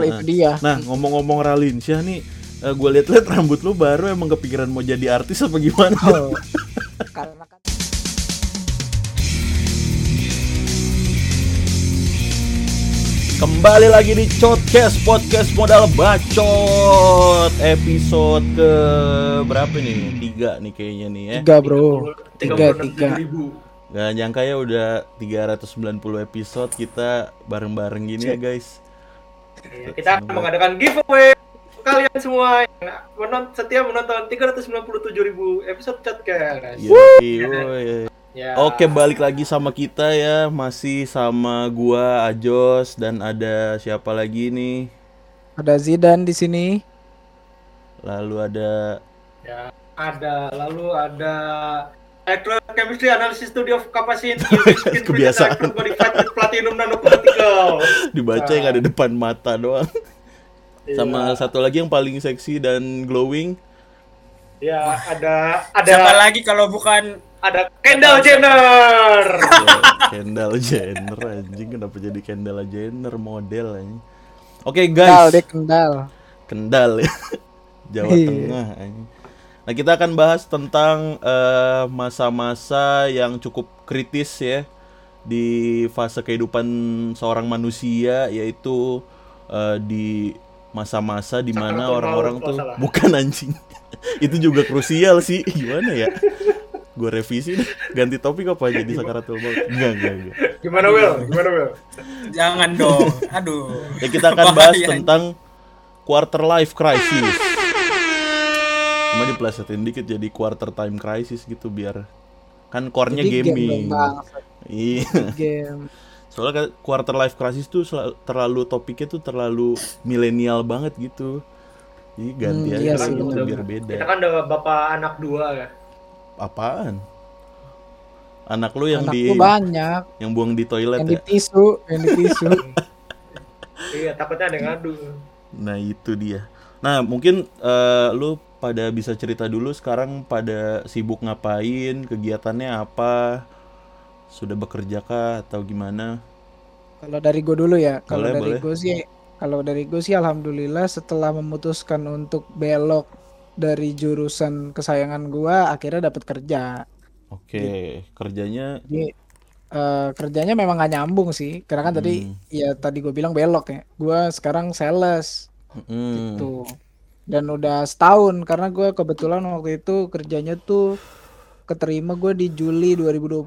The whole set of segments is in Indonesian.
itu dia. Nah, ngomong-ngomong Ralinsyah nih, uh, gue liat-liat rambut lu baru emang kepikiran mau jadi artis apa gimana? Oh. Karena kan Kembali lagi di Podcast Podcast Modal Bacot Episode ke berapa nih? Tiga nih kayaknya nih ya tiga bro, tiga tiga. Gak nyangka ya udah 390 episode kita bareng-bareng gini ya guys Iya, kita akan mengadakan giveaway kalian semua yang menon setia menonton 397 ribu episode podcast. Yoi, woi. Ya. Oke balik lagi sama kita ya Masih sama gua Ajos Dan ada siapa lagi nih Ada Zidan di sini. Lalu ada Ya, ada lalu ada Electrochemistry Analysis Study of Capacity Kebiasaan. platinum nanoparticle. Dibaca yang ada depan mata doang Iya. Sama satu lagi yang paling seksi dan glowing Ya, ada ada Siapa lagi kalau bukan ada Kendall Jenner. Kendall Jenner anjing Kenapa jadi Kendall Jenner model anjing Oke Kendal guys deh kendal. Kendal ya Jawa Iya. Tengah anjing. Nah kita akan bahas tentang eh, masa-masa yang cukup kritis ya di fase kehidupan seorang manusia yaitu eh, di masa-masa di mana orang-orang tuh kalau salah. bukan anjing itu juga krusial sih gimana ya gue revisi deh ganti topik apa jadi sakaratul maut enggak enggak enggak Gimana Will? Gimana Will? jangan dong. Aduh. ya kita akan bahas tentang quarter life crisis cuma diplesetin dikit jadi quarter time crisis gitu biar kan core-nya gaming iya Game. soalnya kan quarter life crisis tuh terlalu topiknya tuh terlalu milenial banget gitu jadi ganti Hmm, aja iya sih, gitu biar beda Kita kan udah bapak anak dua ya. apaan anak lu yang Anak di banyak. yang buang di toilet Yang di ya tisu, yang di tisu. Iya, takutnya ada ngadu. Nah itu dia. Nah mungkin eh, lu pada bisa cerita dulu sekarang pada sibuk ngapain, kegiatannya apa, sudah bekerja kah atau gimana? Kalau dari gue dulu ya. Kalau dari gue sih, kalau dari gue sih alhamdulillah setelah memutuskan untuk belok dari jurusan kesayangan gua akhirnya dapat kerja. Oke, kerjanya Jadi eh, kerjanya memang gak nyambung sih, karena kan tadi Hmm. ya tadi gue bilang belok ya. Gua sekarang sales mm, gitu. Dan udah setahun karena gue kebetulan waktu itu kerjanya tuh keterima gue di Juli 2020.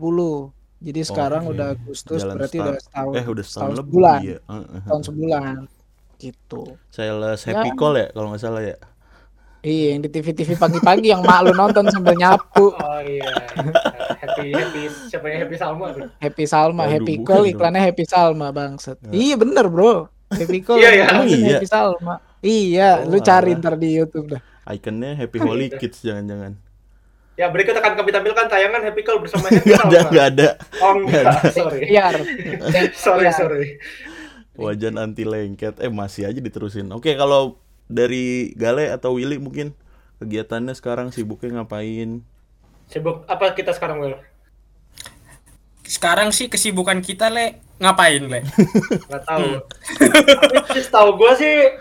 Jadi sekarang Oke. udah Agustus Jalan berarti setahun. udah setahun. eh udah setahun lebih sebulan. ya. Heeh. Tahun sebulan gitu. Sales Happy Ya. Call ya kalau nggak salah ya. Iya, yang di TV-TV pagi-pagi yang mak lu nonton sambil nyapu. Oh iya. happy happy siapa yang happy Salma tuh? Happy Salma, Waduh, Happy Call dong. iklannya Happy Salma bangset. Iya bener bro. Happy Call Iya, iya. Oh, iya. Happy Salma. Iya, lu Oh, cari alah. ntar di YouTube dah. Ikonnya Happy Holy Kids jangan-jangan. Ya berikut akan kami tampilkan tayangan Happy Call bersama Happy Nggak ada, nggak ada. Oh enggak, sorry. Biar. Sorry, Iya. sorry. Wajan anti lengket. Eh masih aja diterusin. Oke kalau dari Gale atau Willy mungkin kegiatannya sekarang sibuknya ngapain? Sibuk apa kita sekarang, Will? Sekarang sih kesibukan kita le ngapain le? Enggak tahu. Tapi setahu gua sih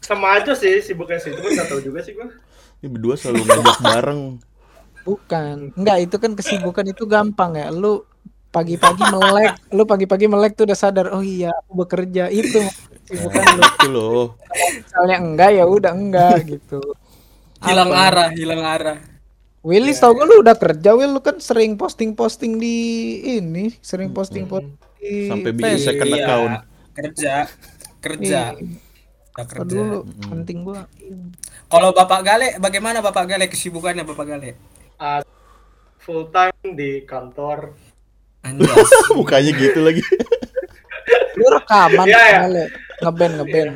sama aja sih sibuknya sih, cuma enggak tahu juga sih gua. Ini berdua selalu ngajak bareng. Bukan. Enggak, itu kan kesibukan itu gampang ya. Lu pagi-pagi melek, lu pagi-pagi melek tuh udah sadar, oh iya aku bekerja itu kesibukan lu. Itu loh. Misalnya enggak ya udah enggak gitu. Hilang Apa? arah, hilang arah. Willy tau gue lu udah kerja Will lu kan sering posting-posting di ini, sering posting-posting di Sampai bikin second Iya, account. Kerja, kerja. Iya. Kerja. dulu penting gua. Kalau Bapak Gale, bagaimana Bapak Gale kesibukannya Bapak Gale? Ah, full time di kantor. Anjas. Mukanya gitu lagi. Lu rekaman Iya, iya. kali, ngeband ngeband.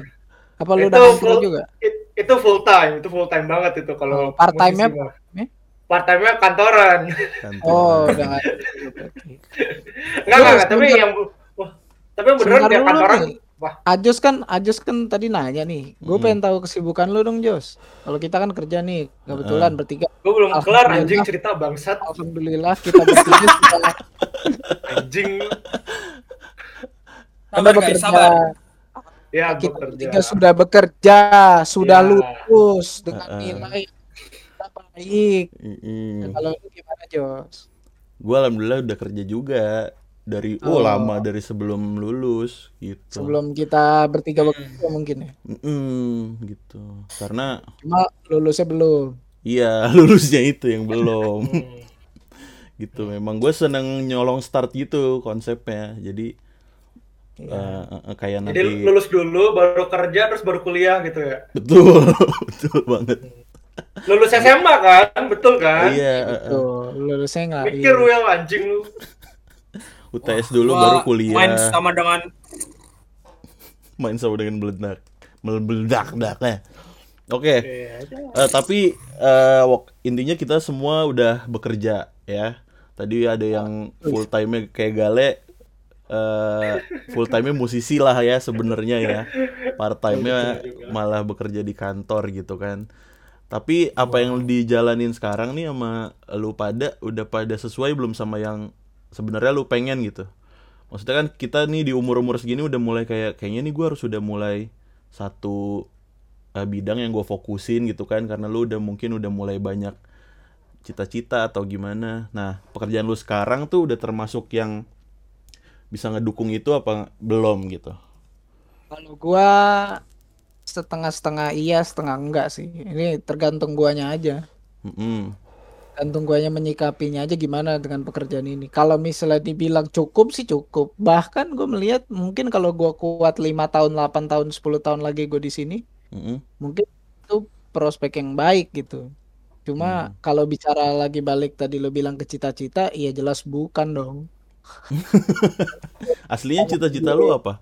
Apa lu Itu udah full- juga? It- itu full time, itu full time banget itu kalau Part mah. Eh? Part time-nya kantoran. Kantor. Oh. Enggak, enggak, enggak, tapi yang wah, tapi yang beneran dia kantoran. nih. Wah, Ajos kan, Ajos kan tadi nanya nih. Gue Hmm. pengen tahu kesibukan lu dong, Jos. Kalau kita kan kerja nih, kebetulan bertiga. gue belum kelar anjing cerita bangsat Alhamdulillah kita bertiga sudah, anjing. Anda Sabar guys, bekerja. sabar. Ya, kita bekerja. bertiga sudah bekerja, sudah Ya. lulus dengan Heeh. nilai yang baik. Nah, kalau lu gimana, Jos? Gue alhamdulillah udah kerja juga dari oh, Oh. lama dari sebelum lulus gitu. Sebelum kita bertiga bekerja mungkin ya. Mm-mm, gitu. Karena Cuma lulusnya belum. iya lulusnya itu yang belum Hmm. gitu. Memang gue seneng nyolong start gitu konsepnya. Jadi Iya. eh, eh, kayak Jadi nanti lulus dulu, baru kerja, terus baru kuliah gitu ya. betul betul banget. Lulus SMA kan, betul kan? Iya eh, eh. Tuh, lulusnya nggak. Mikir iya. Will anjing lu. UTS dulu Gua baru kuliah. Main sama dengan main sama dengan meledak meledak ya oke Iya, eh, tapi eh, wak- intinya kita semua udah bekerja ya tadi ada yang full time kayak Gale eh full time musisi lah ya sebenarnya ya part time nya malah bekerja di kantor gitu kan tapi apa yang dijalanin sekarang nih sama lu pada udah pada sesuai belum sama yang sebenarnya lu pengen gitu? Maksudnya kan kita nih di umur-umur segini udah mulai kayak kayaknya nih gue harus udah mulai satu eh, bidang yang gue fokusin gitu kan karena lu udah mungkin udah mulai banyak cita-cita atau gimana. Nah pekerjaan lu sekarang tuh udah termasuk yang bisa ngedukung itu apa belum gitu? Kalau gua setengah-setengah iya, setengah enggak sih. Ini tergantung guanya aja. Mm-mm. Tergantung guanya menyikapinya aja gimana dengan pekerjaan ini. Kalau misalnya dibilang cukup sih cukup. Bahkan gue melihat mungkin kalau gua kuat 5 tahun, 8 tahun, 10 tahun lagi gue di sini, Mm-mm. mungkin itu prospek yang baik gitu. Cuma kalau bicara lagi balik tadi lo bilang ke cita-cita, iya jelas bukan dong. aslinya cita-cita lu apa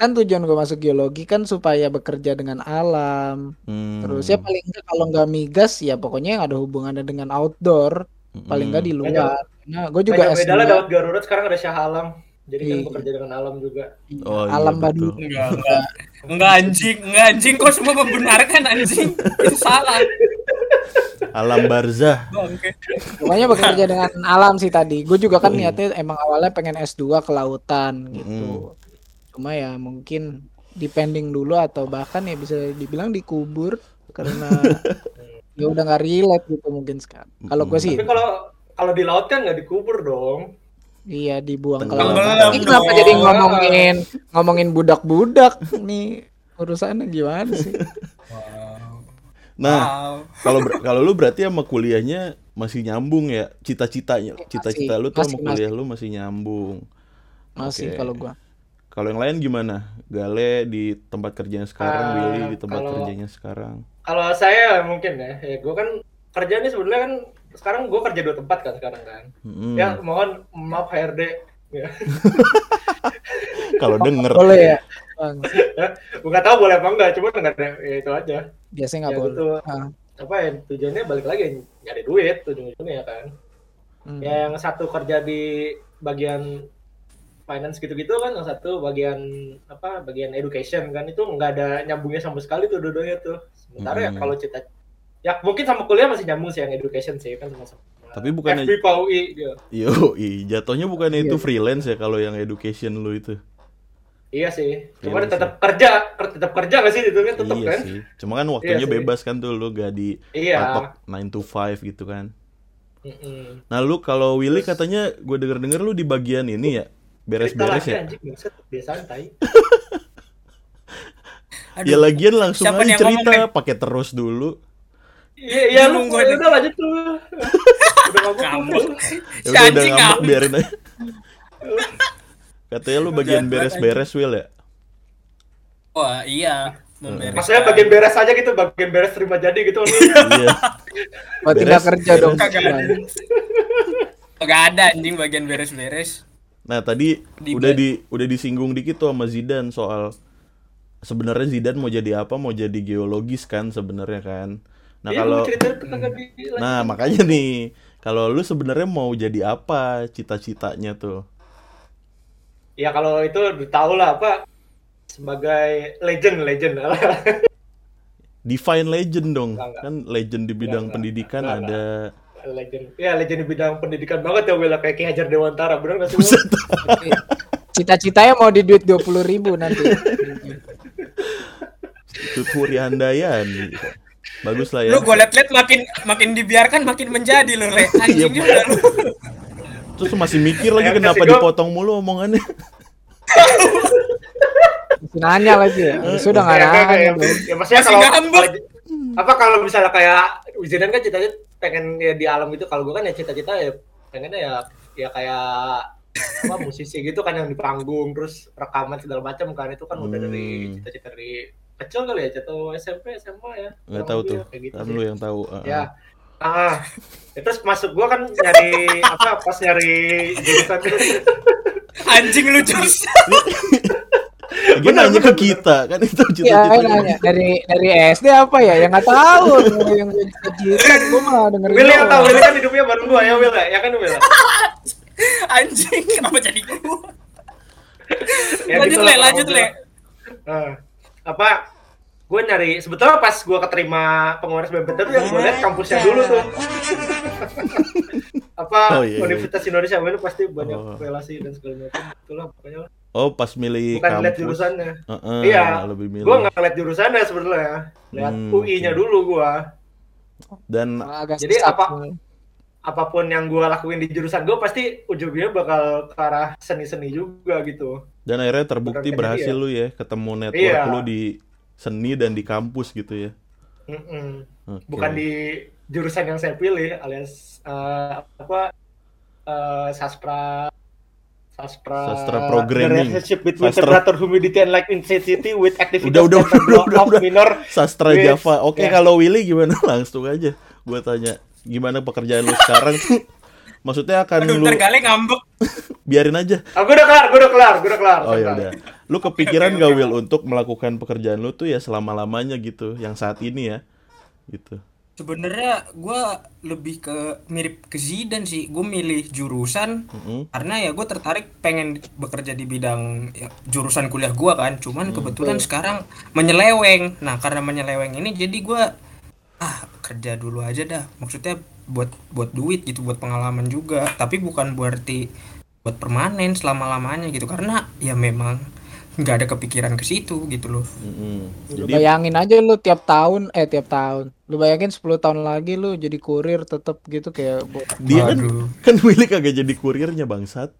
Kan tujuan gue masuk geologi kan supaya bekerja dengan alam. Hmm. Terus ya paling enggak kalau nggak migas ya pokoknya yang ada hubungannya dengan outdoor, paling nggak di Mm-mm. luar. Nah, gue juga Banyak S2 beda lah Daud Garuda sekarang ada Syah Alam. Jadi kan Iya. bekerja dengan alam juga. Oh, iya, alam betul. Badu. enggak enggak enggak anjing enggak anjing kok semua membenarkan anjing itu salah alam barzah bangke Pokoknya bekerja dengan alam sih tadi. Gue juga kan Oh, iya. niatnya emang awalnya pengen S2 ke lautan gitu. Cuma ya mungkin depending dulu atau bahkan ya bisa dibilang dikubur karena ya udah nggak relate gitu mungkin sekarang. Kalau gue sih Tapi kalau kalau di laut kan nggak dikubur dong. iya dibuang ke lautan. Ini kenapa dong. jadi ngomongin ngomongin budak-budak nih urusannya gimana sih? nah wow. kalau ber- kalau lu berarti sama kuliahnya masih nyambung ya cita-citanya cita-cita lu tuh sama masih, kuliah lu masih nyambung Masih Oke. kalau gua. Kalau yang lain gimana Gale di tempat kerjanya sekarang Ah, Willy di tempat kalau- kerjanya sekarang Kalau saya mungkin ya, ya gue kan kerja nih sebenarnya kan sekarang gue kerja dua tempat kan sekarang kan. Mm-mm. Ya mohon maaf HRD. Ya. kalau denger Boleh ya? Bang. Gue tahu boleh apa enggak, cuma nggak ada ya itu aja. Biasanya nggak Ya boleh. gitu. Ah, Apa ya tujuannya balik lagi nyari duit ujung-ujungnya ya kan. hmm. Ya, yang satu kerja di bagian finance gitu-gitu kan, yang satu bagian apa bagian education kan itu nggak ada nyambungnya sama sekali tuh dua-duanya tuh. Sementara ya Mm-mm. kalau cita ya mungkin sama kuliah masih nyambung sih yang education sih kan sama sama Tapi bukannya- FB PAUI gitu. yo i jatuhnya bukannya itu freelance ya kalau yang education lu itu Iya sih. Cuma Iya tetap kerja, ker- tetap kerja nggak sih itu kan tetap iya kan? sih cuma kan waktunya sih. bebas kan tuh lu gak di Iya. patok 9 to 5 gitu kan Mm-mm. nah lu kalau Willy katanya gue denger denger lu di bagian ini ya beres-beres ya anjing, santai. ya lagian langsung Siapa aja cerita pakai terus dulu Iya, iya lu gua udah lanjut tuh. udah tuh. ya Si udah udah anjing ngambek ngambek. biarin aja katanya lu bagian beres-beres Will ya wah iya membereskan. Maksudnya bagian beres aja gitu, bagian beres terima jadi gitu. iya Oh, Beres, kerja dong. Kagak ada anjing bagian beres-beres nah tadi Di- udah di udah disinggung dikit tuh sama Zidane soal sebenarnya Zidane mau jadi apa mau jadi geologis kan sebenarnya kan nah Iya, kalau Nah, makanya nih, kalau lu sebenarnya mau jadi apa cita-citanya tuh? Ya kalau itu tahu lah apa sebagai legend legend Define legend dong. Enggak. Kan legend di bidang enggak, pendidikan enggak, ada legend ya legend di bidang pendidikan banget ya Willa kayak Ki Hajar Dewantara bener nggak sih. Cita-citanya mau di duit 20.000 ribu nanti. Tuturi Handayani. Bagus lah ya. Lu gue liat-liat makin makin dibiarkan makin menjadi lu, Le. Iya, Anjing juga lu. Terus masih mikir lagi Ya, kenapa dipotong mulu omongannya. Nanya lagi ya. Sudah nggak Ya, nanya. dong. ya maksudnya Masih kalau ngambek. kalau- apa kalau misalnya kayak Wizidan kan cita-cita pengen ya di alam gitu kalau gue kan ya cita-cita ya pengennya ya ya kayak apa musisi gitu kan yang di panggung terus rekaman segala macam kan itu kan udah dari Hmm. cita-cita dari kecil kali ya atau SMP SMA ya Nggak tahu tuh. ya, gitu Kan lu yang tahu. ah, ya ah. ya, terus masuk gua kan nyari apa pas nyari jurusan Anjing lu Lagi nanya ke kita kan itu Iya, cita-cita. nanya dari dari SD apa ya? Yang nggak tahu yang jadi cita gue mah dengerin. Will yang tahu Will kan hidupnya bareng gua ya Will ya ya kan Will ya? Anjing, kenapa jadi gua? Ya, lanjut gitu Le, lanjut Le. Eh, apa gue nyari sebetulnya pas gue keterima pengurus BMPT tuh yang gue lihat kampusnya dulu tuh apa Oh, iya, iya. Universitas Indonesia itu pasti banyak Oh. relasi dan segala macam itulah pokoknya lah. Oh, pas milih bukan lihat kampus. jurusannya Heeh, iya lebih milih. gue nggak lihat jurusannya sebenarnya lihat Hmm, UI-nya oke. dulu gue Dan Agak Jadi apa- apa pun yang gue lakuin di jurusan gue pasti ujungnya bakal ke arah seni-seni juga gitu dan akhirnya terbukti Bukan berhasil jadi lu ya ketemu network Iya. lu di seni dan di kampus gitu ya. Mm-mm. Oke. bukan di jurusan yang saya pilih alias eh, apa eh, sastra sastra Sastra programming. relationship between Sastra- temperature humidity and light intensity with activity Udah, udah, udah, udah, udah, udah. minor Sastra Wis, Java. Oke, ya. kalau Willy gimana? Langsung aja gua tanya. Gimana pekerjaan lu sekarang tuh? Maksudnya akan Aduh, lu Gale ngambek. biarin aja. ah, gue udah kelar gue udah kelar gue udah kelar Oh ya udah. Lu kepikiran gak Will untuk melakukan pekerjaan lu tuh ya selama-lamanya gitu, yang saat ini ya. Gitu. Sebenarnya gua lebih ke mirip ke Zidan sih. Gue milih jurusan Mm-mm. karena ya gue tertarik pengen bekerja di bidang ya, jurusan kuliah gua kan. Cuman kebetulan sekarang menyeleweng. Nah, karena menyeleweng ini jadi gua ah kerja dulu aja dah. Maksudnya buat buat duit gitu, buat pengalaman juga. Tapi bukan berarti buat permanen selama-lamanya gitu. Karena ya memang nggak ada kepikiran ke situ gitu loh. Mm-mm. Lu Jadi bayangin aja lu tiap tahun eh tiap tahun. Lu bayangin 10 tahun lagi lu jadi kurir tetap gitu kayak dia kan Waduh. kan Willy kagak jadi kurirnya bangsat.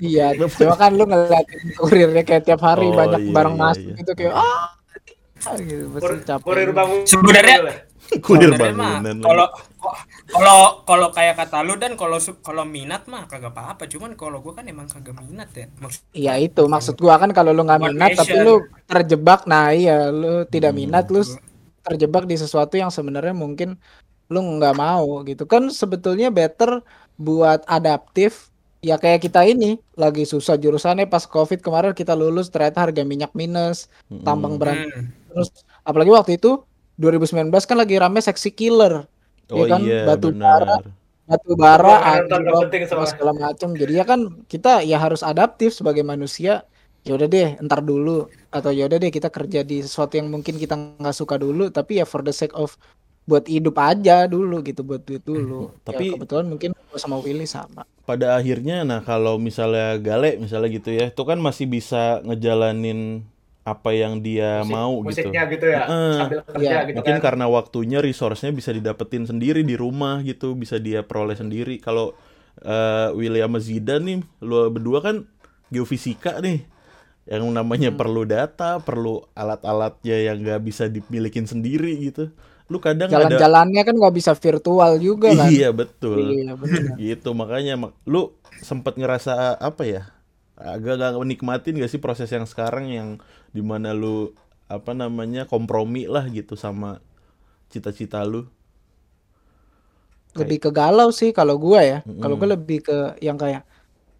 Iya, cuma kan lu ngeliatin kurirnya kayak tiap hari Oh, banyak iya, barang iya, masuk iya. gitu kayak ah gitu Kur- kurir bangun Sebenarnya- Mah, bangunan. Kalau kalau kalau kayak kata lu dan kalau kalau minat mah kagak apa-apa. Cuman kalau gua kan emang kagak minat ya. Maksud Iya itu maksud gua kan kalau lu nggak minat tapi lu terjebak nah iya lu tidak Hmm. minat lu terjebak di sesuatu yang sebenarnya mungkin lu nggak mau gitu kan sebetulnya better buat adaptif ya kayak kita ini lagi susah jurusannya pas covid kemarin kita lulus ternyata harga minyak minus tambang berat hmm, terus apalagi waktu itu 2019 kan lagi rame seksi killer. Oh kan, iya, batu benar. batu bara anjlok, soalnya. segala macam jadi ya kan kita ya harus adaptif sebagai manusia. Ya udah deh entar dulu. Atau ya udah deh kita kerja di sesuatu yang mungkin kita nggak suka dulu tapi ya for the sake of buat hidup aja dulu gitu buat duit dulu. Tapi- ya, kebetulan mungkin sama Willy sama. Pada akhirnya nah kalau misalnya Gale misalnya gitu ya, itu kan masih bisa ngejalanin apa yang dia Musik- mau gitu. musiknya gitu ya Heeh. sambil kerja Iya. gitu Mungkin kan karena waktunya resource-nya bisa didapetin sendiri di rumah gitu, bisa dia peroleh sendiri. Kalau eh, William Zidan nih, lu berdua kan geofisika nih. Yang namanya Hmm. perlu data, perlu alat-alatnya yang nggak bisa dimilikin sendiri gitu. Lu kadang ada jalan-jalannya kan nggak bisa virtual juga kan Iya, betul. iya gitu makanya mak- lu sempet ngerasa apa ya agak gak nikmatin gak sih proses yang sekarang yang di mana lu apa namanya kompromi lah gitu sama cita-cita lu? Lebih ke galau sih kalau gua ya. Mm-mm. kalau gua lebih ke yang kayak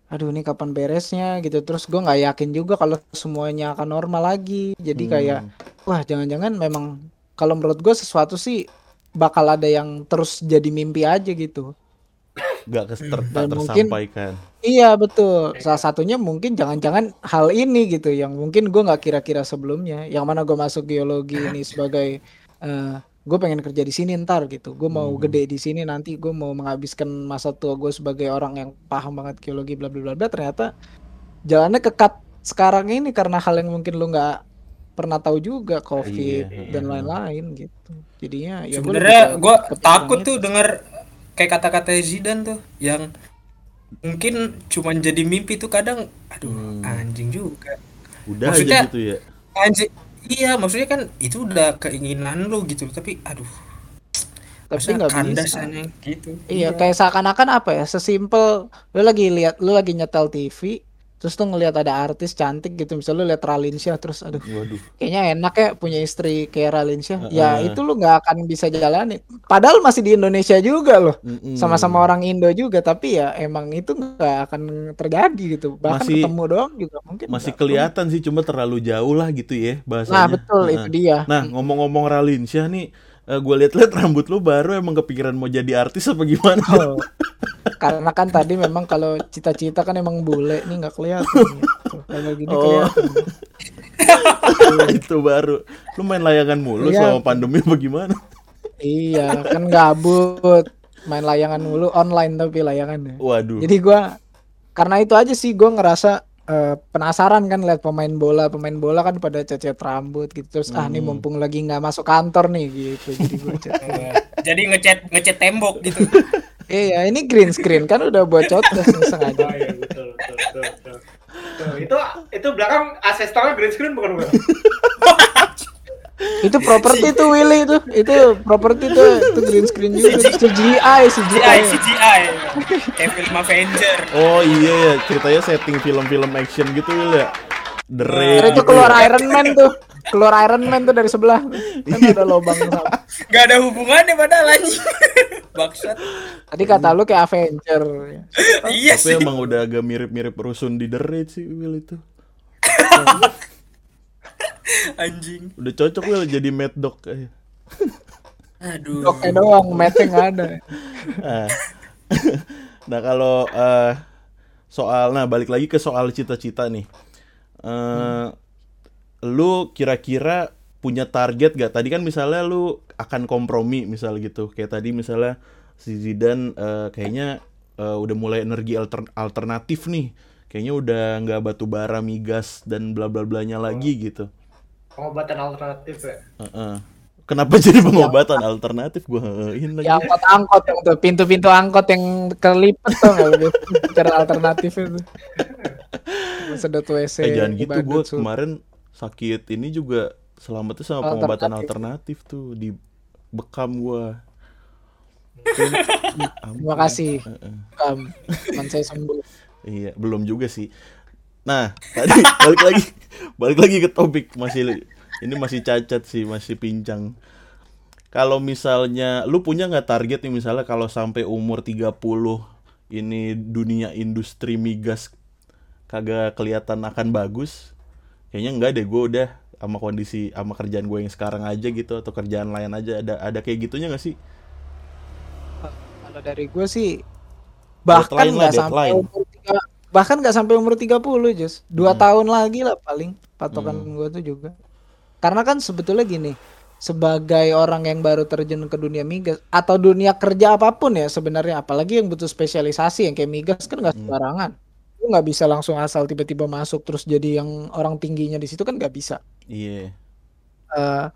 aduh ini kapan beresnya? gitu. Terus gua nggak yakin juga kalau semuanya akan normal lagi. Jadi kayak Hmm. wah jangan-jangan memang kalau menurut gua sesuatu sih bakal ada yang terus jadi mimpi aja gitu gak kes- ter- Dan mungkin- tersampaikan. iya betul. Salah satunya mungkin jangan-jangan hal ini gitu yang mungkin gua nggak kira-kira sebelumnya. Yang mana gua masuk geologi ini sebagai gue pengen kerja di sini ntar gitu. Gue mau Hmm. gede di sini nanti gue mau menghabiskan masa tua gue sebagai orang yang paham banget geologi bla bla bla bla. Ternyata jalannya kekat sekarang ini karena hal yang mungkin lu nggak pernah tahu juga covid Iya, dan iya. lain-lain gitu. Jadinya ya gua Sebenarnya gue takut itu tuh denger kayak kata-kata Zidane tuh yang mungkin cuman jadi mimpi tuh kadang aduh Hmm. anjing juga. Udah Maksudnya- aja gitu ya. Anjing iya maksudnya kan itu udah keinginan lu gitu tapi aduh tapi nggak bisa gitu. Iya, kayak seakan-akan apa ya? Sesimpel lu lagi lihat lu lagi nyetel TV, terus tuh ngelihat ada artis cantik gitu, misalnya lu lihat Ralinsyah terus aduh, Waduh. kayaknya enak ya punya istri kayak Ralinsyah. Ya Heeh. itu lu nggak akan bisa jalanin. Padahal masih di Indonesia juga loh. Mm-mm. Sama-sama orang Indo juga, tapi ya emang itu nggak akan terjadi gitu. Bahkan Masih- ketemu doang juga mungkin Masih kelihatan sih cuma terlalu jauh lah gitu ya bahasanya. Nah, betul Heeh. itu dia. Nah, ngomong-ngomong Ralinsyah nih, gue liat-liat rambut lu baru emang kepikiran mau jadi artis apa gimana? Oh. Karena kan tadi memang kalau cita-cita kan emang bule nih nggak kelihatan gitu. Kalau gini Oh. kelihatan. itu baru. Lu main layangan mulu Iya. selama pandemi apa gimana? Iya, kan gabut. Main layangan mulu online tapi layangannya. Waduh. Jadi gua karena itu aja sih gua ngerasa eh, penasaran kan lihat pemain bola, pemain bola kan pada cacat rambut gitu. Terus ah nih Hmm. mumpung lagi nggak masuk kantor nih gitu. Jadi gua cat. Eh, Jadi ngecat ngecat tembok gitu. Iya, ini green screen kan udah buat cat sengaja. Oh iya betul betul betul. betul. Tuh, itu itu belakang AC stangnya green screen bukan bukan? Itu properti tuh Willy itu. Itu properti tuh itu green screen juga. CGI, CGI CGI. CGI kayak film Avenger. Oh iya ya, ceritanya setting film-film action gitu Wil ya. The Raid Terus itu gitu keluar ya. Iron Man tuh. Keluar Iron Man tuh dari sebelah. Kan ada lubang sama. Gak ada hubungannya padahal anjing. Bangsat. Tadi kata lu kayak Avenger. Iya Tapi sih. emang udah agak mirip-mirip rusun di The Raid sih Will itu. Anjing. Udah cocok Will jadi Mad Dog kayak. Aduh. Oke doang, mete nggak ada. Ah. nah kalau eh, soal nah balik lagi ke soal cita-cita nih. Eh, Lu kira-kira punya target gak? Tadi kan misalnya lu akan kompromi misal gitu. Kayak tadi misalnya si Zidane eh, kayaknya eh, udah mulai energi alter- alternatif nih. Kayaknya udah nggak batu bara, migas dan bla bla blanya lagi gitu. Pengobatan alternatif ya. Heeh. Kenapa jadi pengobatan alternatif gua heeh lagi. Ya angkot-angkot yang tuh, pintu-pintu angkot yang kelipet tuh nggak? Cara alternatif itu. Sedot WC. Eh jangan gitu gue sul. kemarin sakit ini juga selamatnya sama Oh, pengobatan Alternatif. alternatif tuh di bekam gua. Terima kasih. Kam, teman saya sembuh. Iya, belum juga sih. Nah, tadi balik lagi balik lagi ke topik masih ini masih cacat sih, masih pincang. Kalau misalnya lu punya nggak target nih misalnya kalau sampai umur 30 ini dunia industri migas kagak kelihatan akan bagus. Kayaknya enggak deh gue udah sama kondisi sama kerjaan gue yang sekarang aja gitu atau kerjaan lain aja ada ada kayak gitunya nggak sih? Kalau dari gue sih bahkan nggak sampai umur bahkan nggak sampai umur 30 Jus. Dua Hmm. tahun lagi lah paling patokan gue tuh juga. Karena kan sebetulnya gini, sebagai orang yang baru terjun ke dunia migas atau dunia kerja apa pun ya sebenarnya, apalagi yang butuh spesialisasi yang kayak migas kan nggak sembarangan. Lu nggak bisa langsung asal tiba-tiba masuk terus jadi yang orang tingginya di situ kan nggak bisa. Iya. Eh,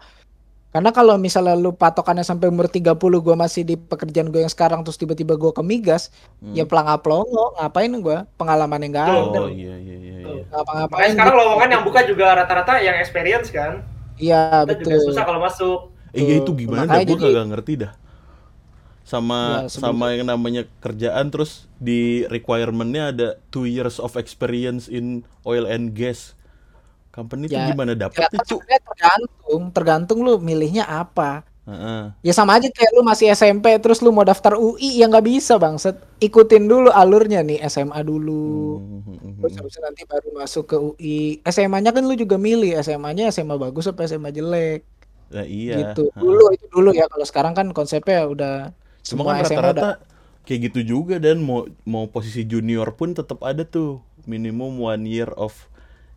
karena kalau misalnya lu patokannya sampai umur 30 gua masih di pekerjaan gue yang sekarang terus tiba-tiba gua ke migas, ya pelangap pelongo, ngapain gua? Pengalaman yang gak ada. Oh iya iya iya. iya. Makanya Ngapa-ngapain sekarang gitu. lowongan yang buka juga rata-rata yang experience kan. Iya, Kita juga betul. susah kalau masuk. Eh iya itu gimana dah makanya gue jadi- kagak ngerti dah. Sama Ya, sama yang namanya kerjaan terus di requirementnya ada two years of experience in oil and gas. Company itu Ya, gimana Ya, dapetnya kan cu? sebenarnya tergantung, tergantung lu milihnya apa. Heeh. Ya sama aja kayak lu masih SMP terus lu mau daftar UI ya nggak bisa bangset. Ikutin dulu alurnya nih SMA dulu. Hmm, Terus habis itu nanti baru masuk ke UI. SMA-nya kan lu juga milih SMA-nya SMA bagus apa SMA jelek Nah, iya. gitu. Dulu itu dulu ya. Kalau sekarang kan konsepnya udah Cuma semua kan SMA udah rata-rata kayak gitu juga dan mau mau posisi junior pun tetap ada tuh minimum one year of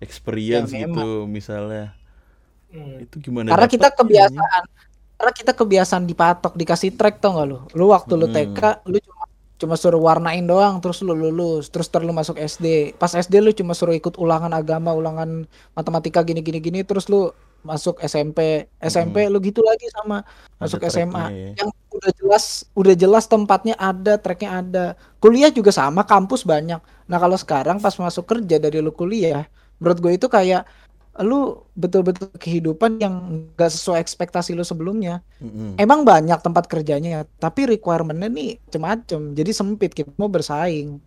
experience Ya, gitu misalnya. Hmm. Itu gimana? karena kita kebiasaan karena kita kebiasaan dipatok dikasih track tau gak lu lu waktu lu Hmm. TK lu cuma cuma suruh warnain doang terus lu lulus terus terus lu masuk SD pas SD lu cuma suruh ikut ulangan agama ulangan matematika gini gini gini terus lu masuk SMP, SMP lu gitu lagi sama masuk tracknya SMA. ya. Yang udah jelas udah jelas tempatnya ada, tracknya ada. Kuliah juga sama, kampus banyak. Nah, kalau sekarang pas masuk kerja dari lu kuliah, menurut gue itu kayak lu betul-betul kehidupan yang gak sesuai ekspektasi lu sebelumnya. Mm-mm. Emang banyak tempat kerjanya ya, tapi requirement-nya nih macem-macem. Jadi sempit kita mau bersaing.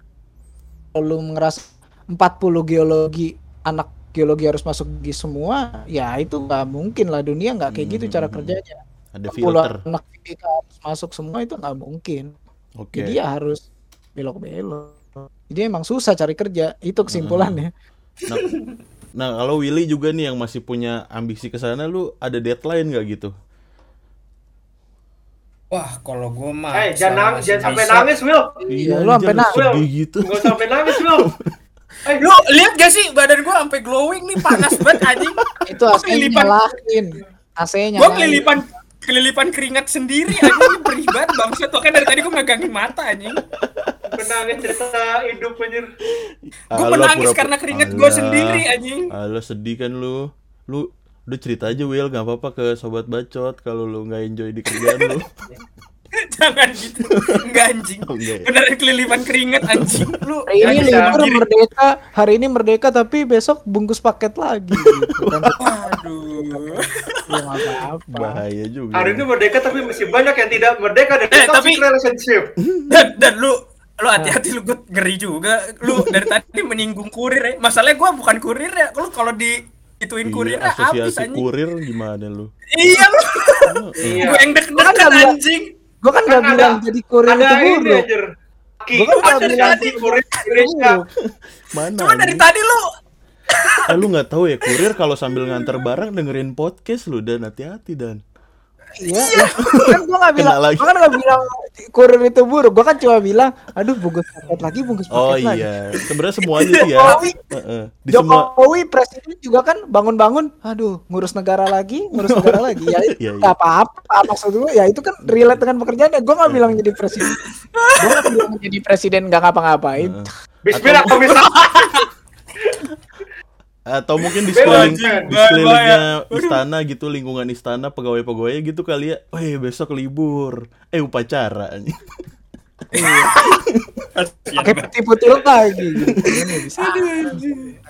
Kalau lu ngerasa 40 geologi, anak geologi harus masuk di semua, ya itu nggak mungkin lah dunia nggak kayak gitu cara kerjanya. Ada 40 filter. anak kita harus masuk semua itu nggak mungkin. Oke. Jadi ya harus belok-belok. Jadi emang susah cari kerja, itu kesimpulannya. Nah, nah kalau Willy juga nih yang masih punya ambisi ke sana, lu ada deadline nggak gitu? Wah, kalau gue mah Eh, jangan masih jangan sampai nangis, Will. Iya, lu sampai nangis. sedih gitu. Enggak usah sampai nangis, Will. Eh, Lu lihat gak sih badan gue sampai glowing nih panas banget anjing. Itu AC nyalain. AC-nya. Gue kelilipan kelilipan keringat sendiri anjing perih banget bangsat. Makanya dari tadi gue megangin mata anjing. menangis cerita hidup anjir. Gue menangis pura-pura- karena keringat gue sendiri anjing. Alah sedih kan lu. Lu udah cerita aja Will, nggak apa-apa ke sobat bacot kalau lu nggak enjoy di kerjaan lu. Jangan gitu. Enggak anjing. Oh, enggak ya? Beneran kelilipan keringat anjing. Lu Hari ini libur merdeka, hari ini merdeka tapi besok bungkus paket lagi. Gitu. kan. Waduh. Ya. Bahaya juga. Hari ini merdeka tapi masih banyak yang tidak merdeka dan Eh, tapi- relationship. Dan, dan lu lu hati-hati lu gue ngeri juga. Lu dari tadi menyinggung kurir ya. Masalahnya gue bukan kurir ya. Lu kalau di ituin kurir Iya, asosiasi kurir gimana lu? Iya lu. Iya. Gue yang deg-degan Kan anjing. Gue kan Kan gak ada- bilang jadi kurir Ada itu buruk. Gua kan ada nggak jadi bilang kurir Indonesia. Mana? Cuma dari tadi lu Eh, lu nggak tahu ya kurir kalau sambil nganter barang dengerin podcast lu dan hati-hati dan. Iya, iya. kan gue gak bilang, lagi. gue kan gak bilang kurir itu buruk. Gue kan cuma bilang, aduh bungkus paket lagi, bungkus paket Oh lagi. iya, sebenarnya semuanya sih ya. Jokowi, Heeh. Di semua Jokowi presiden juga kan bangun-bangun, aduh ngurus negara lagi, ngurus negara lagi. Ya itu Iya, iya. nggak apa-apa maksud gue. Ya itu kan relate dengan pekerjaannya. Gue gak bilang jadi presiden. Gue gak bilang jadi presiden gak ngapa-ngapain. Bismillah kami atau mungkin di sekeliling sekelilingnya istana gitu lingkungan istana pegawai-pegawai gitu kali ya. Weh besok libur. Eh upacara. Pakai putih-putih lagi. Gitu.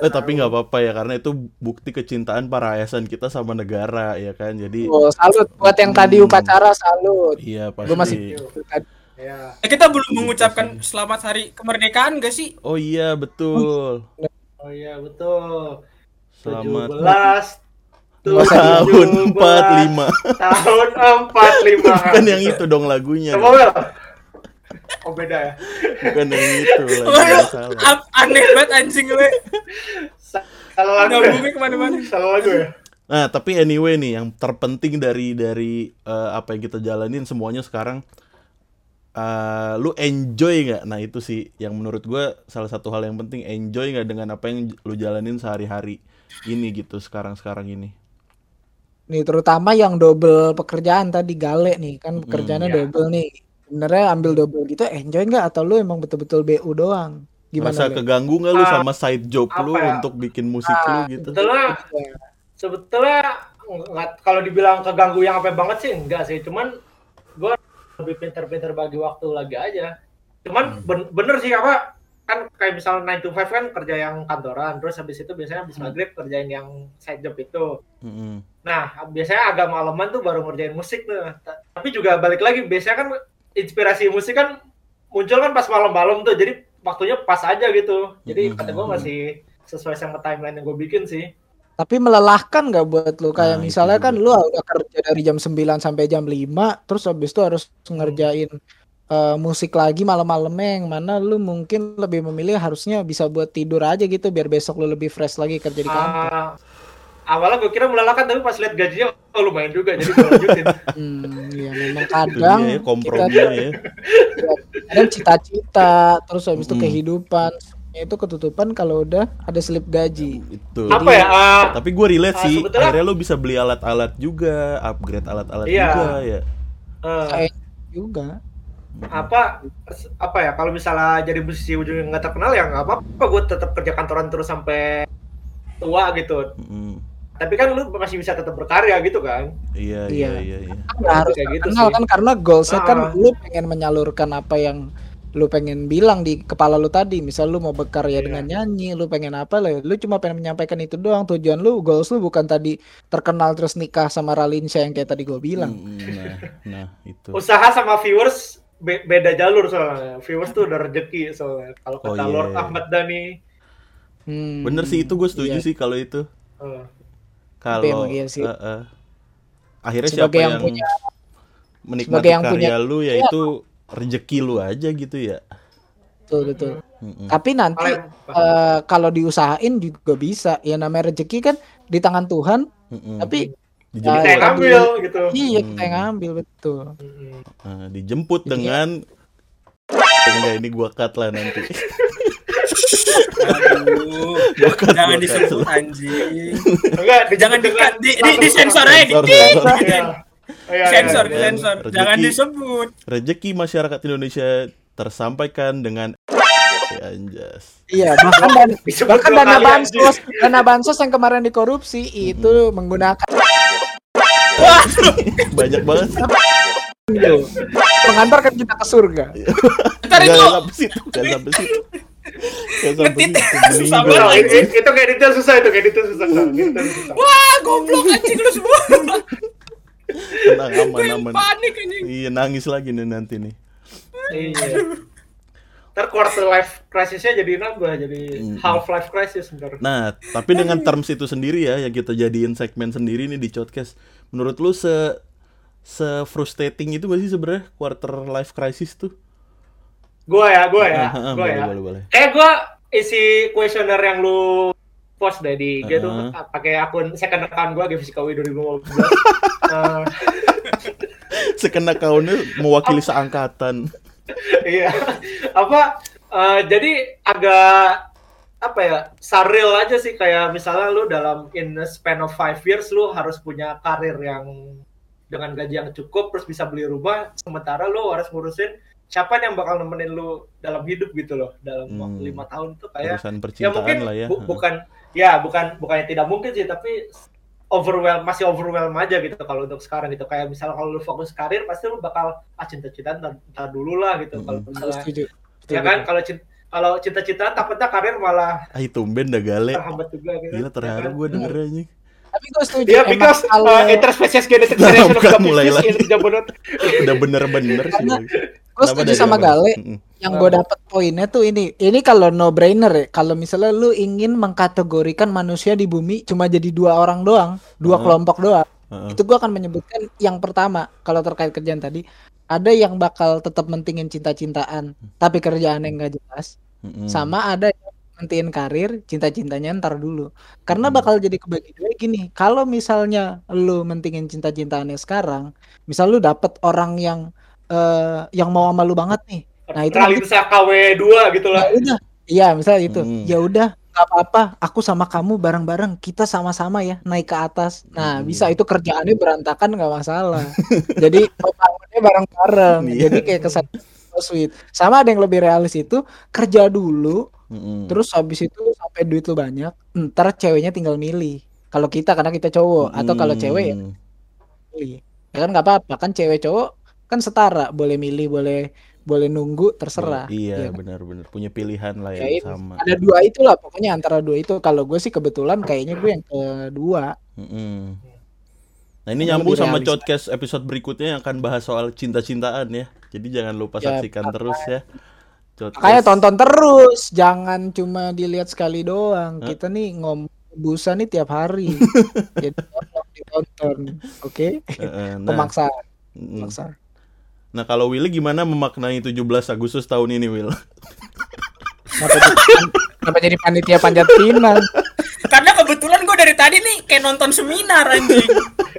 Eh tapi nggak apa-apa ya karena itu bukti kecintaan para ASN kita sama negara ya kan. Jadi Oh, salut buat yang tadi upacara salut. iya pasti. Gue masih Ya. Eh, kita belum mengucapkan selamat hari kemerdekaan gak sih? Oh iya betul. Oh iya betul. Selamat 17 tahun 17, 45. Tahun 45. Bukan yang itu dong lagunya. Coba Will. Oh beda ya. Bukan yang itu lagunya salah. aneh banget anjing lu. Salah lagu. Nyambungnya Ya? ke mana-mana. Salah lagu ya. Nah, tapi anyway nih, yang terpenting dari dari eh, apa yang kita jalanin semuanya sekarang, eh, lu enjoy nggak? Nah itu sih yang menurut gue salah satu hal yang penting, enjoy nggak dengan apa yang lu jalanin sehari-hari ini gitu sekarang-sekarang ini. nih terutama yang double pekerjaan tadi gale nih kan pekerjaannya ya. double nih. Sebenarnya ambil double gitu enjoy nggak atau lu emang betul-betul BU doang? Gimana? Masa keganggu nggak lu Ah, sama side job apa lu ya? untuk bikin musik lu gitu? Sebetulnya sebetulnya nggak kalau dibilang keganggu yang apa banget sih enggak sih. Cuman gue lebih pinter-pinter bagi waktu lagi aja. Cuman ben- bener sih apa kan kayak misalnya 9 to 5 kan kerja yang kantoran terus habis itu biasanya habis maghrib kerjain yang side job itu Mm-mm. Nah, biasanya agak malaman tuh baru ngerjain musik tuh. Ta- Tapi juga balik lagi, biasanya kan inspirasi musik kan muncul kan pas malam-malam tuh. Jadi waktunya pas aja gitu. Jadi Mhm. kata gue masih sesuai sama timeline yang gue bikin sih. Tapi melelahkan nggak buat lu kayak Nah, itu misalnya kan lu udah kerja dari jam 9 sampai jam 5 terus habis itu harus ngerjain eh, musik lagi malam-malamnya yang mana lu mungkin lebih memilih harusnya bisa buat tidur aja gitu biar besok lu lebih fresh lagi kerja di kantor. Ah, awalnya gue kira melelahkan tapi pas lihat gajinya oh lumayan juga jadi gue lanjutin. Hmm, iya memang kadang ya, kita komprominya ya. kadang cita-cita terus habis itu Mm-mm. kehidupan itu ketutupan kalau udah ada slip gaji. Itu. Apa ya? ah, Tapi gue relate Ah, sih, sebetulnya- akhirnya lu bisa beli alat-alat juga, upgrade alat-alat Iya. juga ya. eh, Kayak juga. apa apa ya kalau misalnya jadi musisi ujungnya nggak terkenal ya nggak apa-apa gue tetap kerja kantoran terus sampai tua gitu Mm-mm. tapi kan lu masih bisa tetap berkarya gitu kan Iya, Iya. iya, iya, iya. Kan harus Kayak gitu sih. kan karena goalsnya kan Ah. lu pengen menyalurkan apa yang lu pengen bilang di kepala lu tadi misal lu mau berkarya Iya. dengan nyanyi lu pengen apa lah lu cuma pengen menyampaikan itu doang tujuan lu goals lu bukan tadi terkenal terus nikah sama Ralinsyah yang kayak tadi gue bilang Mm, Nah, nah itu. usaha sama viewers be- beda jalur soalnya viewers tuh udah rezeki soalnya kalau Oh, kata iya. Lord Ahmad Dhani Hmm, Bener sih itu gue setuju iya. sih kalau itu. eh, Kalau iya eh, eh. akhirnya Sebagai siapa yang yang, punya- menikmati sebagai yang karya punya- lu ya Iya. itu rezeki lu aja gitu ya. betul betul Mm-mm. tapi nanti eh, kalau diusahain juga bisa ya namanya rezeki kan di tangan Tuhan Mm-mm. tapi dijemput, kita yang ya, ngambil gitu iya kita yang ngambil betul. Nah, dijemput Jadi- dengan enggak ini gua cut lah nanti. Aduh, cut, jangan disebut anjing. enggak Jangan di dengan- di, di, di sensor aja, di, Sensor, di, sensor. Iya. Iya, iya, sensor, iya. sensor. Rezeki. Jangan disebut. Rezeki masyarakat Indonesia tersampaikan dengan Ya, anjas. Iya, bahkan dan, bahkan dana bansos, dana bansos yang kemarin dikorupsi itu menggunakan Banyak banget. mengantarkan kita ke surga. Ntar Enggak itu sampai situ, enggak sampai situ. Enggak sampai Ngetit. situ. Susah Meninggal. Oh, banget. itu, kayak detail susah itu kayak. Detail susah. wah goblok anjing lu semua. Tenang, aman, Gue aman. panik anjing. Iya, nangis lagi nih nanti nih. Iya. Ntar quarter life crisisnya jadi nambah, jadi Mm. half life crisis ntar. Nah, tapi dengan terms itu sendiri ya yang kita jadiin segmen sendiri nih di podcast. Menurut lu se se frustrating itu gak sih sebenarnya quarter life crisis tuh? Gua ya, gua ya, Ah, ah, gua boleh, ya. boleh, boleh. Kayak gua isi kuesioner yang lu post di IG tuh Ah. pakai akun second account gua Gevsikawi 2015. Eh, Sekena kaunnya mewakili seangkatan. iya. Apa eh, jadi agak apa ya saril aja sih kayak misalnya lu dalam in a span of five years lu harus punya karir yang dengan gaji yang cukup terus bisa beli rumah sementara lu harus ngurusin siapa yang bakal nemenin lu dalam hidup gitu loh dalam Hmm. waktu lima tahun tuh kayak ya mungkin lah ya. bu- bukan ya bukan bukannya tidak mungkin sih tapi overwhelm masih overwhelm aja gitu kalau untuk sekarang gitu kayak misalnya kalau lu fokus karir pasti lu bakal ah cinta-cintaan ntar, ntar dulu lah gitu kalau Mm-mm. misalnya Setuju. ya kan kalau cinta kalau cita-citaan takutnya karir malah Ah, tumben dah gale. terhambat juga gitu Gila terharu ya kan? gue dengernya nih. Tapi gue setuju. Ya, emang because kalau uh, interspecies genetic Nah, variation bukan mulai lagi. Udah bener-bener sih. Gue setuju sama? Gale. Yang gue dapet poinnya tuh ini, ini kalau no brainer ya. Kalau misalnya lu ingin mengkategorikan manusia di bumi cuma jadi dua orang doang, dua Heeh. kelompok doang, Heeh. itu gua akan menyebutkan yang pertama kalau terkait kerjaan tadi, ada yang bakal tetap mentingin cinta-cintaan, tapi kerjaannya nggak jelas, Mm-mm. sama ada yang mentingin karir, cinta-cintanya ntar dulu. Karena Hmm. bakal jadi kebagi dua gini. Kalau misalnya lu mentingin cinta-cintaannya sekarang, misal lu dapet orang yang eh yang mau sama lu banget nih. Nah, itu nanti Ralinsa KW2 gitu lah. ya udah. Iya, misalnya itu. Hmm. Ya udah, nggak apa-apa. Aku sama kamu bareng-bareng. Kita sama-sama ya naik ke atas. Nah, Hmm. bisa itu kerjaannya berantakan nggak masalah. Jadi bangunnya bareng-bareng. Iya. Jadi kayak kesan so sweet. Sama ada yang lebih realis itu kerja dulu, Mm-mm. terus habis itu sampai duit lu banyak, ntar ceweknya tinggal milih. Kalau kita karena kita cowok atau kalau cewek ya milih. Ya kan nggak apa-apa kan cewek cowok kan setara, boleh milih, boleh boleh nunggu terserah. Iya, Ya kan? benar-benar punya pilihan lah Ya, sama. Ada dua itulah pokoknya antara dua itu. Kalau gue sih kebetulan kayaknya gue yang kedua. Mm-mm. Nah ini nyambung sama realis. podcast episode berikutnya yang akan bahas soal cinta-cintaan ya. Jadi jangan lupa Ya, saksikan terus ya. Makanya tonton terus, jangan cuma dilihat sekali doang. Kita nih ngomong busa nih tiap hari. Jadi tolong ditonton, oke? Nah, Pemaksaan, mm. pemaksaan. nah kalau Willy gimana memaknai 17 Agustus tahun ini Will? Kenapa jadi, kenapa jadi panitia panjat pinang? Karena kebetulan gue dari tadi nih kayak nonton seminar anjing.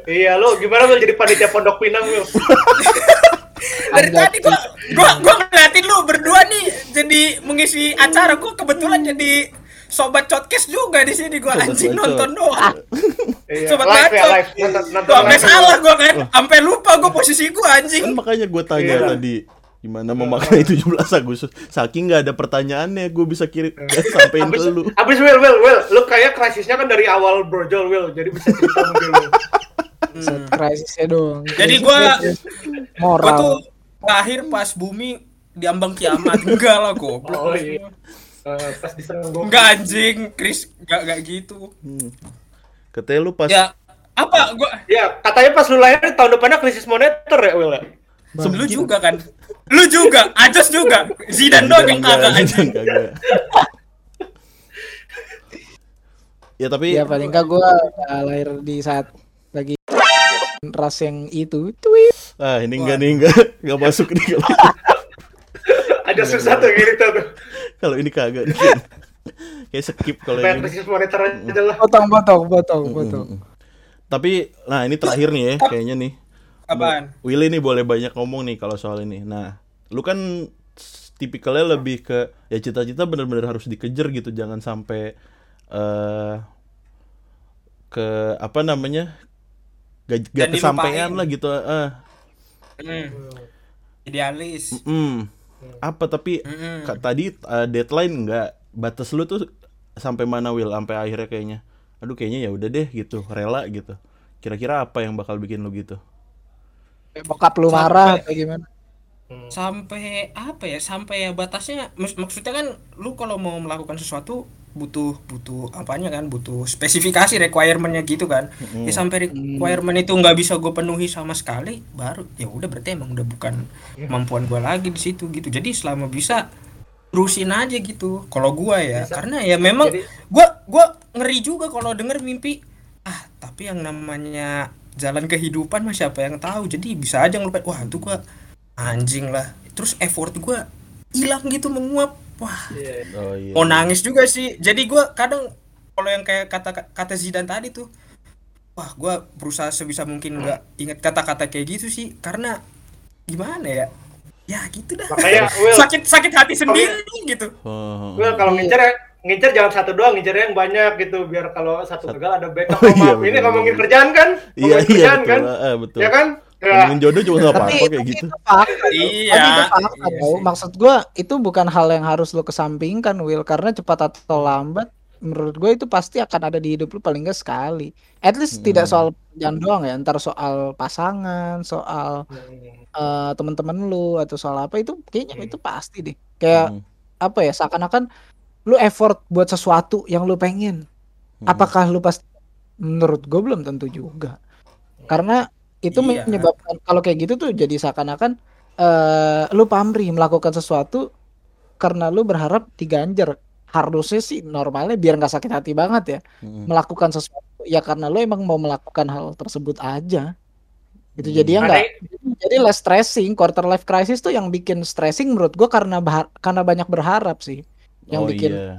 Iya, lo gimana lo jadi panitia Pondok Pinang lo? Dari tadi gua gua gua ngeliatin lu berdua nih jadi mengisi acara gua kebetulan jadi sobat podcast juga di sini gua Sobat anjing bacot. nonton doang. Iya, Sobat live ya, bacot. live. Nonton, nonton Gua sampai salah gua kan, sampai lupa gua posisi gua Kan anjing. makanya gue tanya Iya. tadi Gimana memaknai 17 Agustus? Saking nggak ada pertanyaannya, gue bisa kirim sampein ke Abis, lu. abis Will, Will, Will, lu kayak krisisnya kan dari awal brojol Will, jadi bisa cerita mungkin lu. Set krisisnya dong. Jadi gua- moral. Gua tuh lahir pas bumi diambang kiamat. Enggak lah goblok. Oh iya. Eh, pas disenggol. Enggak anjing, Chris. Enggak enggak gitu. Katanya lu pas Ya apa gua Ya, katanya pas lu lahir tahun depannya krisis moneter ya, Will. ya? lu juga kan? Lu juga, Ajos juga. Zidane doang yang kagak anjing. Ya tapi Ya paling enggak gue lahir di saat ras yang itu. Tweet. ah ini enggak nih enggak enggak masuk nih kalau Ada tuh gini tuh. kalau ini kagak nih. Kayak skip kalau ini. krisis moneter aja lah. Potong, potong, potong, potong. Tapi nah ini terakhir nih ya kayaknya nih. Apaan? Willy nih boleh banyak ngomong nih kalau soal ini. Nah, lu kan tipikalnya lebih ke ya cita-cita bener-bener harus dikejar gitu, jangan sampai eh ke apa namanya gak, gak Dan kesampaian dilupain. lah gitu. Eh, Hmm. Idealis. mm, apa tapi Mm-mm. ka- tadi eh, deadline enggak batas lu tuh sampai mana Will sampai akhirnya kayaknya aduh kayaknya ya udah deh gitu rela gitu kira-kira apa yang bakal bikin lu gitu Bokap lu Sampai- marah atau gimana? sampai apa ya sampai ya batasnya mak- maksudnya kan lu kalau mau melakukan sesuatu butuh butuh apanya kan butuh spesifikasi requirementnya gitu kan. Ya sampai requirement itu nggak bisa gue penuhi sama sekali baru ya udah berarti emang udah bukan kemampuan gue lagi di situ gitu. Jadi selama bisa terusin aja gitu kalau gua ya. Karena ya memang Jadi- gua gua ngeri juga kalau denger mimpi ah tapi yang namanya jalan kehidupan mah siapa yang tahu? Jadi bisa aja ngelupain wah itu gua anjing lah. Terus effort gua hilang gitu menguap wah. Oh iya mau nangis juga sih. Jadi gua kadang kalau yang kayak kata kata Zidane tadi tuh wah gua berusaha sebisa mungkin nggak ingat kata-kata kayak gitu sih. Karena gimana ya? Ya gitu dah. Makanya Will, sakit sakit hati sendiri gitu. Oh, Will kalau ngincer ya ngincer jangan satu doang, ngincernya yang banyak gitu biar kalau satu gagal ada backup. Oh, Oh, iya, maaf, ini ngomongin kerjaan kan? iya Ngomongin iya kerjaan betul. kan? eh, betul. Ya kan? Ya. ngomongin jodoh juga nggak apa-apa kayak tapi gitu itu fakta. Iya. Tapi itu fakta, Iya. Maksud gua itu bukan hal yang harus lo kesampingkan, Will, karena cepat atau lambat menurut gue itu pasti akan ada di hidup lu paling enggak sekali. At least tidak soal pekerjaan doang ya, ntar soal pasangan, soal eh, teman-teman lu atau soal apa itu kayaknya itu pasti deh. Kayak Hmm. apa ya, seakan-akan lu effort buat sesuatu yang lu pengen. Hmm. Apakah lu pasti menurut gue belum tentu juga. Karena itu Iya. menyebabkan kalau kayak gitu tuh jadi seakan-akan eh lu pamrih melakukan sesuatu karena lu berharap diganjar. Harusnya sih normalnya biar nggak sakit hati banget ya. Mm-mm. Melakukan sesuatu ya karena lu emang mau melakukan hal tersebut aja. Itu Hmm. jadi ya enggak Makanya- jadi less stressing, quarter life crisis tuh yang bikin stressing menurut gua karena bahar- karena banyak berharap sih. Yang oh bikin iya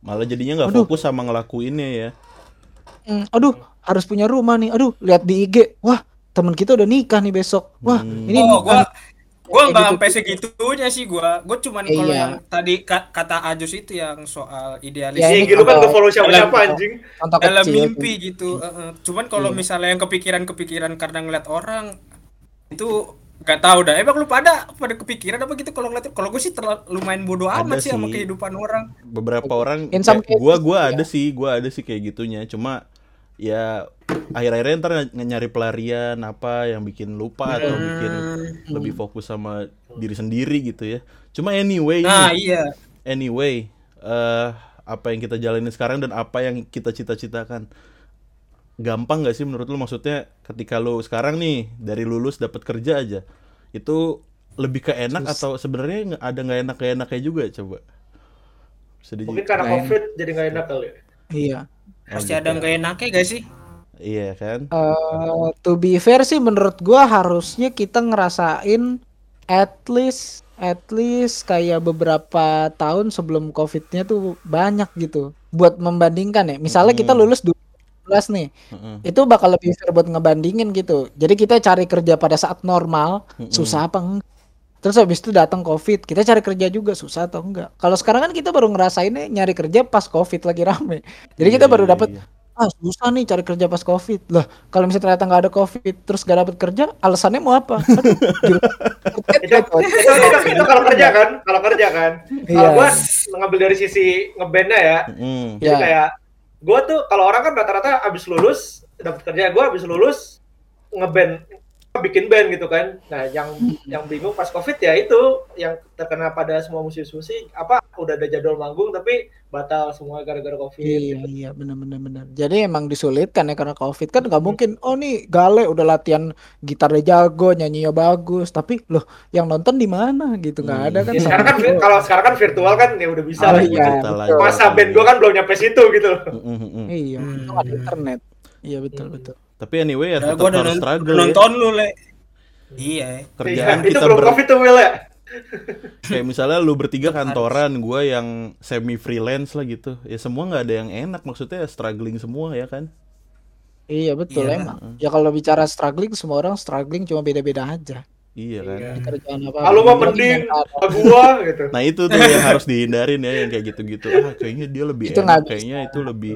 malah jadinya nggak fokus sama ngelakuinnya ya "Hmm, aduh harus punya rumah nih. Aduh lihat di IG. Wah, temen kita udah nikah nih besok. Wah, Hmm. ini oh, gua gua Kayak nggak gitu. sampai segitunya sih gua. Gua cuman kalau Iya. yang tadi ka- kata Ajus itu yang soal idealis Ya, lu kan gak follow siapa-siapa kalau- anjing. contoh dalam kecil. mimpi gitu. Heeh. Cuman kalau Iya. misalnya yang kepikiran-kepikiran karena ngeliat orang itu nggak tahu dah. Emang lu pada pada kepikiran apa gitu kalau ngeliat kalau gue sih terlalu lumayan bodoh Ada amat sih sama sih. kehidupan orang. beberapa orang gua cases, gua iya. ada sih gua ada sih kayak gitunya cuma ya akhir-akhirnya ntar nyari pelarian apa yang bikin lupa atau bikin lebih fokus sama diri sendiri gitu ya cuma anyway Nah, nih, iya. anyway eh apa yang kita jalani sekarang dan apa yang kita cita-citakan gampang nggak sih menurut lu maksudnya ketika lu sekarang nih dari lulus dapat kerja aja itu lebih ke enak atau sebenarnya nggak- ada nggak enak enaknya juga coba sedih Mungkin karena covid jadi gak enak kali. ya. Iya. Pasti ada yang gak enaknya gak sih? iya kan? Eh, to be fair sih menurut gua harusnya kita ngerasain at least at least kayak beberapa tahun sebelum covidnya tuh banyak gitu buat membandingkan ya. Misalnya kita lulus 2019 nih Heeh. itu bakal lebih fair buat ngebandingin gitu. Jadi kita cari kerja pada saat normal susah apa enggak terus habis itu datang covid kita cari kerja juga susah atau enggak kalau sekarang kan kita baru ngerasainnya nyari kerja pas covid lagi rame jadi kita Iya, baru iya, dapat iya. ah susah nih cari kerja pas covid lah kalau misalnya ternyata nggak ada covid terus gak dapet kerja alasannya mau apa Aduh, gila. itu, itu, itu, itu kalau kerja kan kalau kerja kan kalau Iya. gua ngambil dari sisi ngebandnya ya Mm. jadi Iya. kayak gua tuh kalau orang kan rata-rata abis lulus dapat kerja gua abis lulus ngeband bikin band gitu kan nah yang yang bingung pas covid ya itu yang terkena pada semua musisi-musisi apa udah ada jadwal manggung tapi batal semua gara-gara covid Iya iya benar benar benar. Jadi emang disulitkan ya karena covid kan nggak mungkin. Oh nih Gale udah latihan gitarnya jago, nyanyinya bagus, tapi loh yang nonton di mana gitu nggak ada kan? Ya, sekarang kan kalau sekarang kan virtual kan ya udah bisa Oh lah. iya, lanjut. Masa band gua kan belum nyampe situ gitu. Mm. Iya, Hmm. itu ada internet. Iya betul betul. Tapi anyway ya Ya, tetap udah harus nonton, struggle ya. nonton lu, Le. Iya. Iya, Kerjaan itu kita belum ber- covid tuh Will ya. kayak misalnya lu bertiga kantoran, gua yang semi freelance lah gitu. Ya semua nggak ada yang enak, maksudnya struggling semua ya kan. Iya betul Iya. emang. Ya kalau bicara struggling semua orang struggling cuma beda-beda aja. Iya kan. Iya. Kerjaan apa? Lu mah mending gua gitu. Nah itu tuh yang harus dihindarin ya yang kayak gitu-gitu. Ah kayaknya dia lebih Itu enak, kayaknya itu lebih.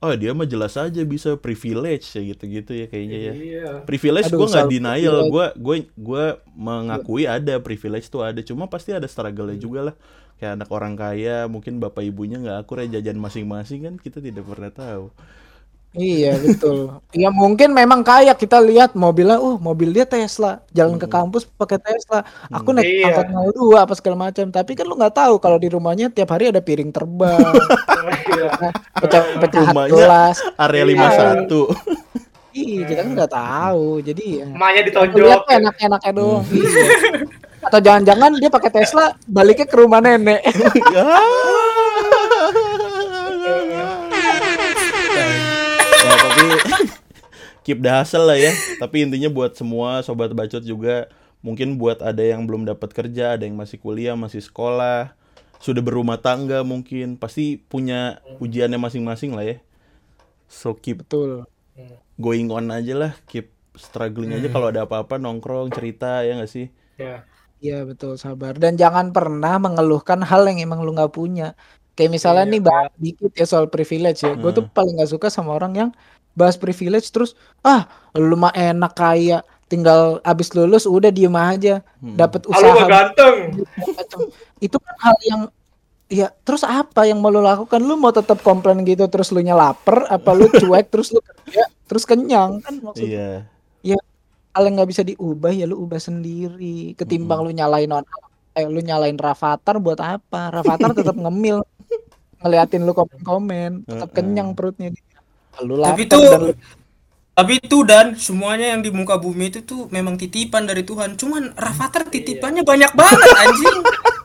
Oh dia mah jelas aja bisa privilege ya gitu-gitu ya kayaknya ya. Iya. Privilege gue nggak denial, gue gue gue mengakui ada privilege tuh ada, cuma pasti ada struggle-nya juga lah. Kayak anak orang kaya, mungkin bapak ibunya nggak akur ya jajan masing-masing kan kita tidak pernah tahu. Iya betul. Ya mungkin memang kayak kita lihat mobilnya, uh mobil dia Tesla, jalan ke kampus pakai Tesla. Aku naik Iya. angkot 02 apa segala macam. Tapi kan lu nggak tahu kalau di rumahnya tiap hari ada piring terbang, Iya. pecah Rumahnya gelas. Area Iya. 51. Ih, kita kan nggak tahu. Jadi ya. Emaknya Aku ditonjok. lihat enak-enaknya doang. Iya. Atau jangan-jangan dia pakai Tesla baliknya ke rumah nenek. keep the hustle lah ya. Tapi intinya buat semua sobat bacot juga mungkin buat ada yang belum dapat kerja, ada yang masih kuliah, masih sekolah, sudah berumah tangga mungkin pasti punya ujiannya masing-masing lah ya. So keep Betul. going on aja lah, keep struggling aja kalau ada apa-apa nongkrong cerita ya nggak sih? Ya. Iya betul sabar dan jangan pernah mengeluhkan hal yang emang lu nggak punya. Kayak misalnya Iya, nih bahas dikit ya soal privilege ya. Gue tuh paling nggak suka sama orang yang bahas privilege terus ah lu mah enak kaya tinggal abis lulus udah diem aja dapat Ah, usaha ganteng. macam itu kan hal yang ya terus apa yang mau lu lakukan? Lu mau tetap komplain gitu terus lu lapar apa lu cuek terus lu kerja terus kenyang kan maksudnya Iya. hal yang nggak bisa diubah ya lu ubah sendiri. Ketimbang lu nyalain on eh lu nyalain Rafathar buat apa? Rafathar tetap ngemil. Ngeliatin lu komen-komen tetap kenyang perutnya lu Tapi itu dan tapi itu dan semuanya yang di muka bumi itu tuh memang titipan dari Tuhan. Cuman Rafathar titipannya banyak banget anjing.